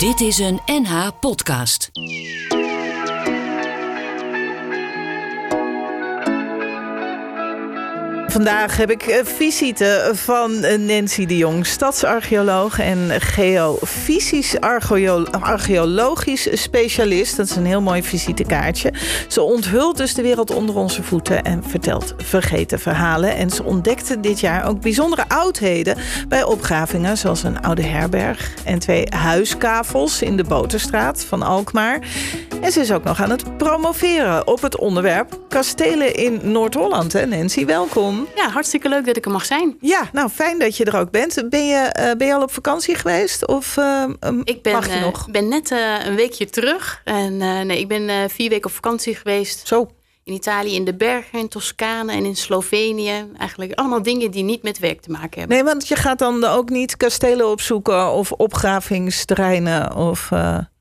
Dit is een NH Vandaag heb ik eh, visite van eh, Nancy de Jong, stadsarcheoloog en geofysisch archeo- archeologisch specialist. Dat is een heel mooi visitekaartje. Ze onthult dus de wereld onder onze voeten en vertelt vergeten verhalen. En ze ontdekte dit jaar ook bijzondere oudheden bij opgravingen, zoals een oude herberg en twee huiskavels in de Boterstraat van Alkmaar. En ze is ook nog aan het promoveren op het onderwerp kastelen in Noord-Holland. Hè, Nancy, welkom. Ja, hartstikke leuk dat ik er mag zijn. Ja, nou fijn dat je er ook bent. Ben je, eh, ben je al op vakantie geweest? Of eh, um, Ik ben, mag je eh, nog? ben net eh, een weekje terug. En nee, ik ben vier weken op vakantie geweest. Zo. In Italië, in de bergen, in Toscane en in Slovenië. Eigenlijk allemaal dingen die niet met werk te maken hebben. Nee, want je gaat dan ook niet kastelen opzoeken of opgravingsterreinen of.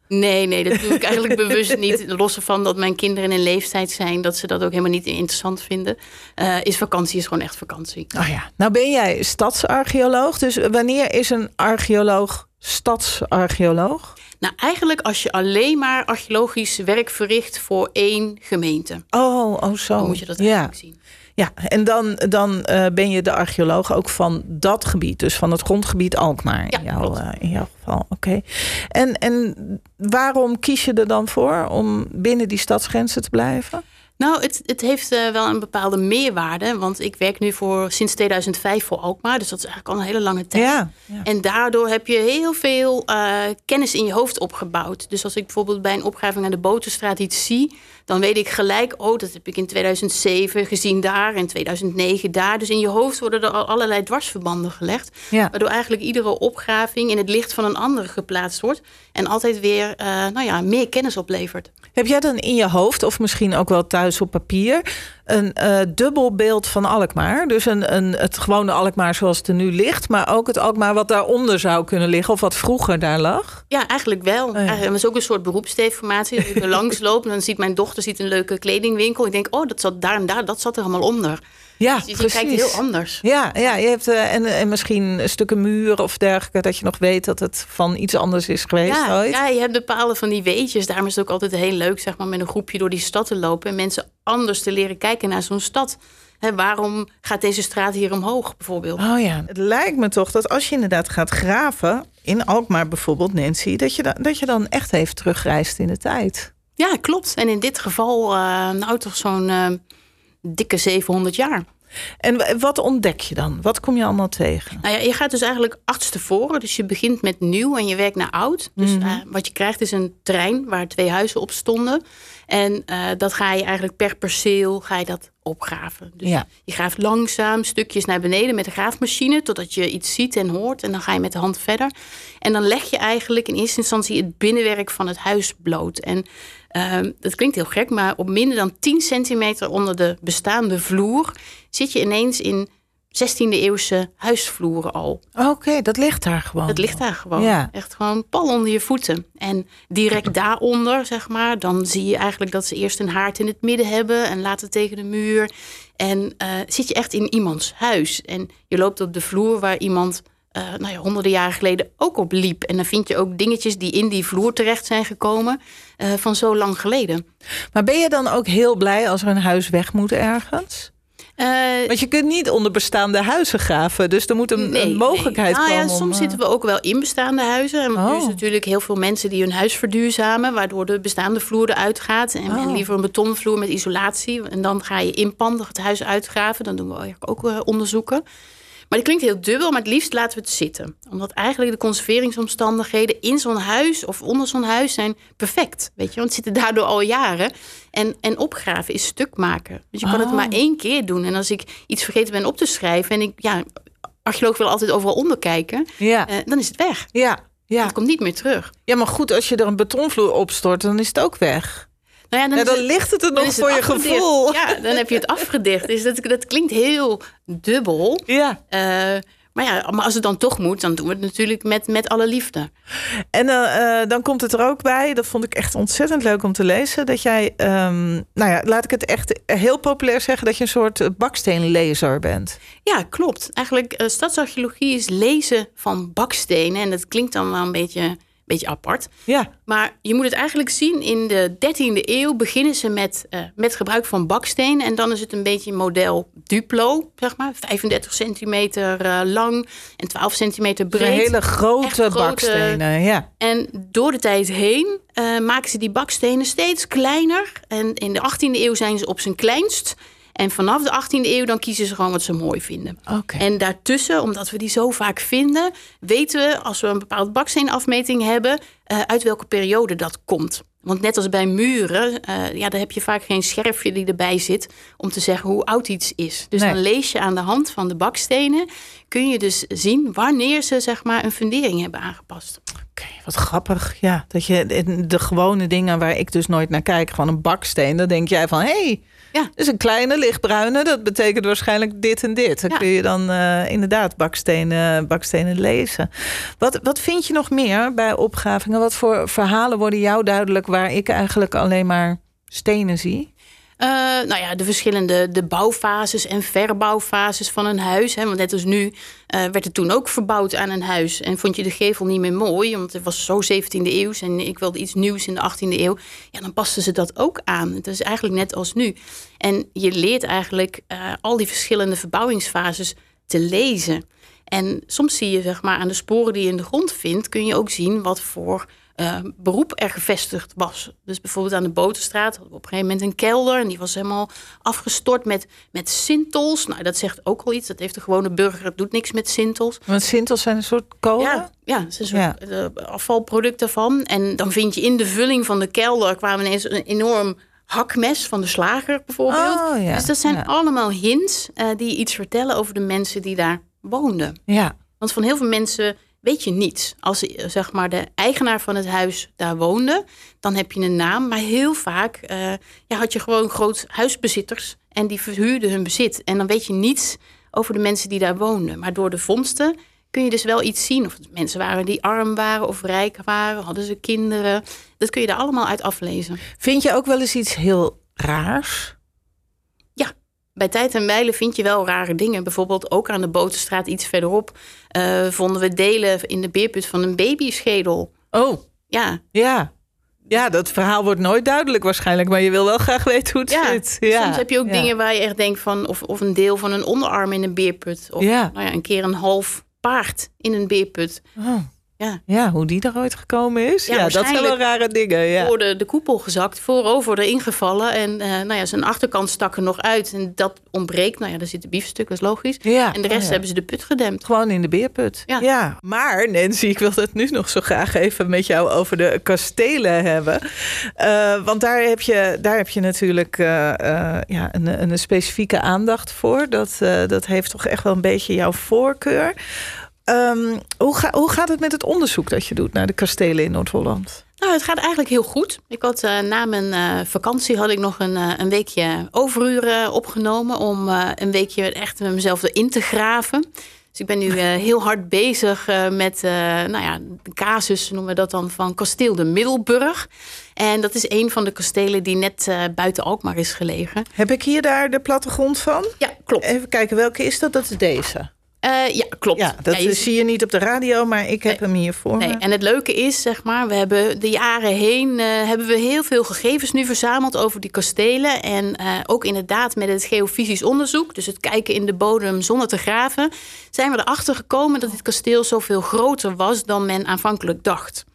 Nee, nee, dat doe ik eigenlijk bewust niet. Los ervan dat mijn kinderen in een leeftijd zijn dat ze dat ook helemaal niet interessant vinden. eh, is vakantie is gewoon echt vakantie. Oh ja. Nou ben jij stadsarcheoloog. Dus wanneer is een archeoloog stadsarcheoloog? Nou, eigenlijk als je alleen maar archeologisch werk verricht voor één gemeente. Oh, oh zo. Dan moet je dat ja. eigenlijk zien. Ja, en dan, dan eh, ben je de archeoloog ook van dat gebied, dus van het grondgebied Alkmaar in, jouw, eh, in jouw geval. Oké. En, en waarom kies je er dan voor om binnen die stadsgrenzen te blijven? Nou, het, het heeft eh, wel een bepaalde meerwaarde. Want ik werk nu voor, sinds 2005 voor Alkmaar. Dus dat is eigenlijk al een hele lange tijd. Ja, ja. En daardoor heb je heel veel eh, kennis in je hoofd opgebouwd. Dus als ik bijvoorbeeld bij een opgraving aan de Boterstraat iets zie... dan weet ik gelijk, oh, dat heb ik in 2007 gezien daar... en 2009 daar. Dus in je hoofd worden er al allerlei dwarsverbanden gelegd. Ja. Waardoor eigenlijk iedere opgraving in het licht van een andere geplaatst wordt. En altijd weer eh, nou ja, meer kennis oplevert. Heb jij dan in je hoofd, of misschien ook wel thuis op papier, een eh, dubbel beeld van Alkmaar? Dus een, een, het gewone Alkmaar zoals het er nu ligt, maar ook het Alkmaar wat daaronder zou kunnen liggen, of wat vroeger daar lag? Ja, eigenlijk wel. ja. Eigenlijk, dat is ook een soort beroepsdeformatie. Dat ik er langs loop en dan ziet mijn dochter ziet een leuke kledingwinkel. Ik denk, oh, dat zat daar en daar, dat zat er allemaal onder. Ja, Dus je kijkt heel anders. Ja, ja je hebt eh, en, en misschien stukken muur of dergelijke, dat je nog weet dat het van iets anders is geweest Ja, ooit. ja, je hebt bepaalde van die weetjes. Daarom is het ook altijd heel leuk zeg maar, met een groepje door die stad te lopen. En mensen anders te leren kijken naar zo'n stad. Waarom gaat deze straat hier omhoog bijvoorbeeld? Oh ja, het lijkt me toch dat als je inderdaad gaat graven, in Alkmaar bijvoorbeeld, Nancy, dat je dan, dat je dan echt even terugreist in de tijd. Ja, klopt. En in dit geval, eh, nou toch zo'n eh, dikke 700 jaar. En wat ontdek je dan? Wat kom je allemaal tegen? Nou ja, je gaat dus eigenlijk achterstevoren. Dus je begint met nieuw en je werkt naar oud. Dus Mhm. eh, wat je krijgt is een terrein waar twee huizen op stonden. En eh, dat ga je eigenlijk per perceel ga je dat opgraven. Dus Ja. je graaft langzaam stukjes naar beneden met de graafmachine... totdat je iets ziet en hoort. En dan ga je met de hand verder. En dan leg je eigenlijk in eerste instantie het binnenwerk van het huis bloot. En ehm, dat klinkt heel gek, maar op minder dan 10 centimeter onder de bestaande vloer... zit je ineens in 16e eeuwse huisvloeren al. Oké, dat ligt daar gewoon. Het ligt daar gewoon. Ja. Echt gewoon pal onder je voeten. En direct daaronder, zeg maar, dan zie je eigenlijk dat ze eerst een haard in het midden hebben en later tegen de muur. En eh, zit je echt in iemands huis. En je loopt op de vloer waar iemand eh, nou ja, honderden jaren geleden ook op liep. En dan vind je ook dingetjes die in die vloer terecht zijn gekomen eh, van zo lang geleden. Maar ben je dan ook heel blij als er een huis weg moet ergens? Eh, Want je kunt niet onder bestaande huizen graven. Dus er moet een, een mogelijkheid nee. Nou komen. ja, om, soms eh, zitten we ook wel in bestaande huizen. En Oh. nu is natuurlijk heel veel mensen die hun huis verduurzamen... waardoor de bestaande vloer eruit gaat. En, en Oh. liever een betonvloer met isolatie. En dan ga je inpandig het huis uitgraven. Dan doen we eigenlijk ook eh, onderzoeken. Maar die klinkt heel dubbel, maar het liefst laten we het zitten. Omdat eigenlijk de conserveringsomstandigheden in zo'n huis... of onder zo'n huis zijn perfect. Weet je? Want het zitten daardoor al jaren. En, en opgraven is stuk maken. Dus je kan het Oh. maar één keer doen. En als ik iets vergeten ben op te schrijven... en ik... Ja, archeoloog wil altijd overal onderkijken, Ja, eh, dan is het weg. ja, ja. Het komt niet meer terug. ja, maar goed, als je er een betonvloer op stort, dan is het ook weg. Nou ja, dan, Ja, is dan het- ligt het er nog voor je gevoel. Ja, dan heb je het afgedicht. Dus dat, dat klinkt heel dubbel. Ja. Eh, maar ja, maar als het dan toch moet, dan doen we het natuurlijk met, met alle liefde. En eh, eh, dan komt het er ook bij, dat vond ik echt ontzettend leuk om te lezen, dat jij, ehm, nou ja, laat ik het echt heel populair zeggen, dat je een soort baksteenlezer bent. Ja, klopt. Eigenlijk, eh, stadsarcheologie is lezen van bakstenen. En dat klinkt dan wel een beetje, beetje apart. Ja. Maar je moet het eigenlijk zien, in de 13e eeuw beginnen ze met, uh, met gebruik van baksteen. En dan is het een beetje model Duplo, zeg maar. 35 centimeter uh, lang en 12 centimeter breed. Een hele grote, bakstenen, ja. En door de tijd heen uh, maken ze die bakstenen steeds kleiner. En in de 18e eeuw zijn ze op zijn kleinst. En vanaf de 18e eeuw dan kiezen ze gewoon wat ze mooi vinden. Okay. En daartussen, omdat we die zo vaak vinden, weten we als we een bepaald baksteenafmeting hebben, uh, uit welke periode dat komt. Want net als bij muren, uh, ja, daar heb je vaak geen scherfje die erbij zit om te zeggen hoe oud iets is. Dus Nee. dan lees je aan de hand van de bakstenen, kun je dus zien wanneer ze zeg maar een fundering hebben aangepast. Oké, wat grappig. Ja, dat je de, gewone dingen waar ik dus nooit naar kijk, gewoon een baksteen, dan denk jij van hé, hey, Ja. is een kleine lichtbruine, dat betekent waarschijnlijk dit en dit. Dan Ja. kun je dan eh, inderdaad bakstenen, bakstenen lezen. Wat, wat vind je nog meer bij opgravingen? Wat voor verhalen worden jou duidelijk waar ik eigenlijk alleen maar stenen zie? Eh, nou ja, de verschillende de bouwfases en verbouwfases van een huis. Hè. Want net als nu eh, werd er toen ook verbouwd aan een huis. En vond je de gevel niet meer mooi, want het was zo 17e eeuw en ik wilde iets nieuws in de 18e eeuw. Ja, dan pasten ze dat ook aan. Het is eigenlijk net als nu. En je leert eigenlijk eh, al die verschillende verbouwingsfases te lezen. En soms zie je, zeg maar, aan de sporen die je in de grond vindt, kun je ook zien wat voor eh, beroep er gevestigd was. Dus bijvoorbeeld aan de Boterstraat hadden we op een gegeven moment een kelder en die was helemaal afgestort met, met sintels. Nou, dat zegt ook al iets. Dat heeft de gewone burger, het doet niks met sintels. Want sintels zijn een soort kolen. Ja, ja, het is een soort Ja. eh, afvalproduct daarvan. En dan vind je in de vulling van de kelder kwamen ineens een enorm hakmes van de slager bijvoorbeeld. Oh, ja. Dus dat zijn Ja. allemaal hints eh, die iets vertellen over de mensen die daar woonden. Ja. Want van heel veel mensen weet je niets. Als zeg maar de eigenaar van het huis daar woonde, dan heb je een naam. Maar heel vaak eh, ja, had je gewoon groot huisbezitters en die verhuurden hun bezit. En dan weet je niets over de mensen die daar woonden. Maar door de vondsten kun je dus wel iets zien. Of het mensen waren die arm waren of rijk waren, hadden ze kinderen. Dat kun je daar allemaal uit aflezen. Vind je ook wel eens iets heel raars? Bij tijd en wijle vind je wel rare dingen. Bijvoorbeeld ook aan de Boterstraat iets verderop eh, vonden we delen in de beerput van een babyschedel. Oh, Ja, ja. Ja, dat verhaal wordt nooit duidelijk waarschijnlijk, maar je wil wel graag weten hoe het ja. zit. Ja. soms heb je ook ja. dingen waar je echt denkt van... Of, of een deel van een onderarm in een beerput. Of Ja. Nou ja, een keer een half paard in een beerput. Oh. Ja. Ja, hoe die er ooit gekomen is. Ja, Ja, dat zijn wel rare dingen. Ja. Voor de, de koepel gezakt, voorover erin gevallen. En eh, nou ja, zijn achterkant stak er nog uit. En dat ontbreekt. Nou ja, daar zit de biefstuk, dat is logisch. Ja. En de rest Oh, hebben ze de put gedempt. Gewoon in de beerput. Ja. Maar Nancy, ik wil het nu nog zo graag even met jou over de kastelen hebben. Eh, want daar heb je, daar heb je natuurlijk eh, ja, een, een specifieke aandacht voor. Dat, dat heeft toch echt wel een beetje jouw voorkeur. Ehm, hoe, ga, hoe gaat het met het onderzoek dat je doet naar de kastelen in Noord-Holland? Nou, het gaat eigenlijk heel goed. Ik had eh, na mijn eh, vakantie had ik nog een, eh, een weekje overuren opgenomen om een weekje echt met mezelf erin te graven. Dus ik ben nu heel hard bezig met nou ja, de casus, noemen we dat dan, van kasteel de Middelburg. En dat is een van de kastelen die net buiten Alkmaar is gelegen. Heb ik hier daar de plattegrond van? Ja, klopt. Even kijken, welke is dat? Dat is deze. Eh, ja, klopt. Ja, dat Ja, je- zie je niet op de radio, maar ik heb hem hier voor Nee, en het leuke is, zeg maar, we hebben de jaren heen eh, hebben we heel veel gegevens nu verzameld over die kastelen. En eh, ook inderdaad met het geofysisch onderzoek, dus het kijken in de bodem zonder te graven, zijn we erachter gekomen dat dit kasteel zoveel groter was dan men aanvankelijk dacht.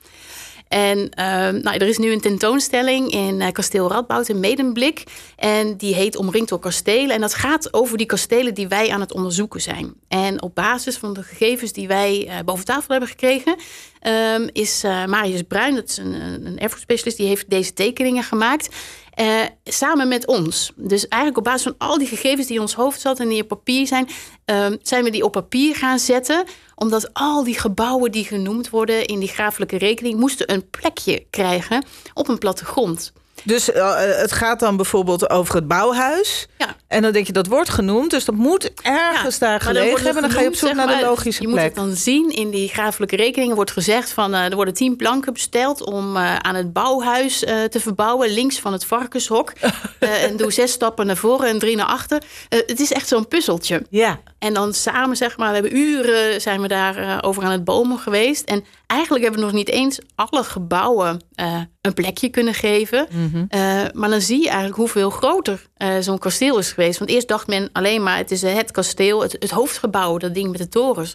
En ehm, nou, er is nu een tentoonstelling in eh, kasteel Radboud in Medemblik. En die heet Omringd door kastelen. En dat gaat over die kastelen die wij aan het onderzoeken zijn. En op basis van de gegevens die wij eh, boven tafel hebben gekregen... ehm, is eh, Marius Bruin, dat is een, een erfgoedspecialist... die heeft deze tekeningen gemaakt... eh, samen met ons. Dus eigenlijk op basis van al die gegevens die in ons hoofd zat en die op papier zijn, ehm, zijn we die op papier gaan zetten. Omdat al die gebouwen die genoemd worden in die grafelijke rekening moesten een plekje krijgen op een plattegrond. Dus eh, het gaat dan bijvoorbeeld over het bouwhuis. Ja. En dan denk je dat wordt genoemd, dus dat moet ergens daar maar gelegen hebben. Dan ga je op zoek zeg naar de logische je plek. moet het dan zien in die grafelijke rekeningen wordt gezegd van eh, er worden tien planken besteld om eh, aan het bouwhuis eh, te verbouwen links van het varkenshok. Eh, en doe zes stappen naar voren en drie naar achter. Eh, het is echt zo'n puzzeltje. Ja, En dan samen, zeg maar, we hebben uren zijn we daar eh, over aan het bomen geweest. En eigenlijk hebben we nog niet eens alle gebouwen uh, een plekje kunnen geven. Mhm. Uh, maar dan zie je eigenlijk hoeveel groter zo'n kasteel is geweest. Want eerst dacht men alleen maar, het is het kasteel, het, het hoofdgebouw, dat ding met de torens.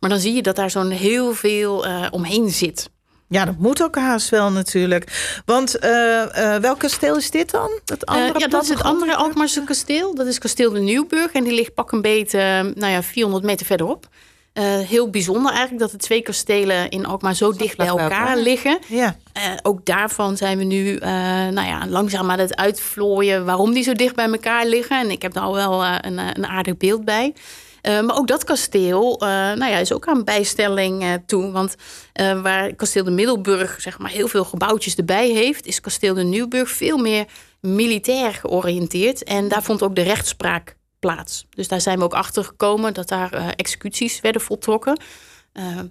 Maar dan zie je dat daar zo'n heel veel omheen zit. Ja, dat moet ook haast wel natuurlijk. Want uh, uh, welk kasteel is dit dan? Dat andere uh, ja, dat is het andere Alkmaarse kasteel. Dat is kasteel de Nieuwburg. En die ligt pak een beetje nou ja, 400 meter verderop. heel bijzonder eigenlijk dat de twee kastelen in Alkmaar zo dicht bij elkaar liggen. Ja. ook daarvan zijn we nu nou ja, langzaam aan het uitvlooien waarom die zo dicht bij elkaar liggen. En ik heb daar al wel een, een aardig beeld bij. Uh, maar ook dat kasteel uh, nou ja, is ook aan bijstelling uh, toe. Want waar kasteel de Middelburg zeg maar, heel veel gebouwtjes erbij heeft... is kasteel de Nieuwburg veel meer militair georiënteerd. En daar vond ook de rechtspraak plaats. Dus daar zijn we ook achter gekomen dat daar executies werden voltrokken.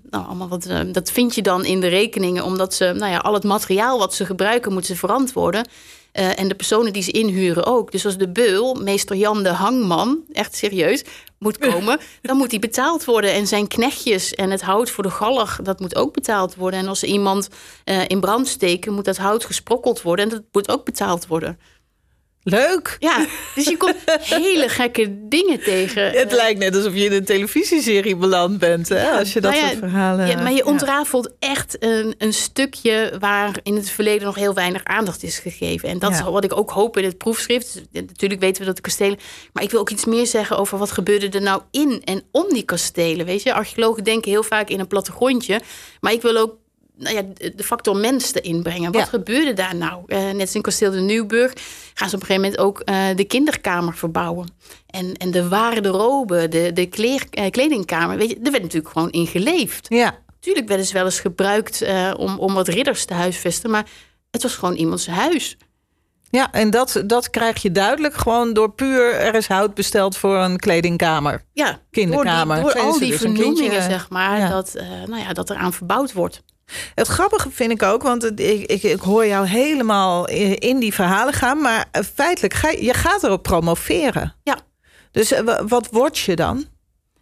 nou, allemaal wat, dat vind je dan in de rekeningen, omdat ze nou ja, al het materiaal wat ze gebruiken, moeten ze verantwoorden. En de personen die ze inhuren ook. Dus als de beul, meester Jan de Hangman, echt serieus, moet komen, dan moet die betaald worden. En zijn knechtjes en het hout voor de gallig, dat moet ook betaald worden. En als ze iemand uh, in brand steken, moet dat hout gesprokkeld worden. En dat moet ook betaald worden. Leuk. Ja, dus je komt hele gekke dingen tegen. Het lijkt net alsof je in een televisieserie beland bent, hè? als je dat nou ja, soort verhalen... Ja, maar je ontrafelt echt een, een stukje waar in het verleden nog heel weinig aandacht is gegeven. En dat is wat ik ook hoop in het proefschrift. Natuurlijk weten we dat de kastelen... Maar ik wil ook iets meer zeggen over wat gebeurde er nou in en om die kastelen. Weet je, archeologen denken heel vaak in een plattegrondje. Maar ik wil ook nou ja, de factor mens erin brengen. Wat gebeurde daar nou? Uh, net als in Kasteel de Nieuwburg gaan ze op een gegeven moment ook uh, de kinderkamer verbouwen. En, en de waarderobe, de, de kleer, uh, kledingkamer. Weet je, er werd natuurlijk gewoon in geleefd. Ja. Tuurlijk werden ze wel eens gebruikt om, om wat ridders te huisvesten. Maar het was gewoon iemands huis. Ja, en dat, dat krijg je duidelijk gewoon door puur... er is hout besteld voor een kledingkamer. Ja, kinderkamer. Door, die, door al die dus vernoemingen, zeg maar, ja. Dat, nou ja, dat eraan verbouwd wordt. Het grappige vind ik ook, want ik, ik, ik, hoor jou helemaal in die verhalen gaan, maar feitelijk ga je, gaat erop promoveren. Ja. Dus wat word je dan?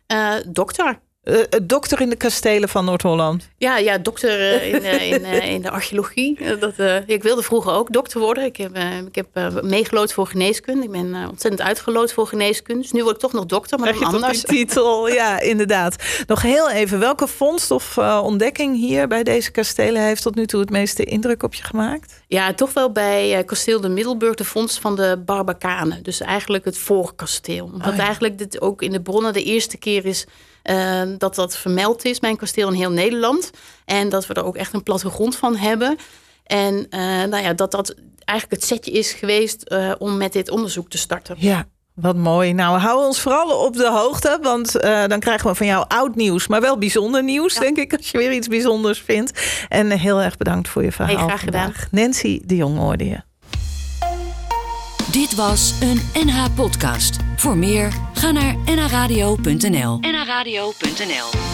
Uh, dokter. Uh, dokter in de kastelen van Noord-Holland. Ja, ja, dokter uh, in, in, in, de archeologie. dat, ik wilde vroeger ook dokter worden. Ik heb, ik heb meegelood voor geneeskunde. Ik ben ontzettend uitgelood voor geneeskunde. Dus nu word ik toch nog dokter, maar dan anders. titel, ja, inderdaad. Nog heel even, welke vondst of ontdekking hier bij deze kastelen heeft tot nu toe het meeste indruk op je gemaakt? Ja, toch wel bij kasteel de Middelburg de vondst van de Barbakanen. Dus eigenlijk het voorkasteel. Omdat oh, ja. eigenlijk dit ook in de bronnen de eerste keer is uh, dat dat vermeld is, mijn kasteel in heel Nederland. En dat we er ook echt een plattegrond van hebben. En uh, nou ja, dat dat eigenlijk het setje is geweest uh, om met dit onderzoek te starten. Ja, wat mooi. Nou, hou ons vooral op de hoogte, want uh, dan krijgen we van jou oud nieuws, maar wel bijzonder nieuws, ja. denk ik, als je weer iets bijzonders vindt. En heel erg bedankt voor je verhaal. Hey, graag vandaag. gedaan. Nancy de Jong hoorde je. Dit was een NH-podcast. Voor meer, ga naar nhradio.nl. nhradio.nl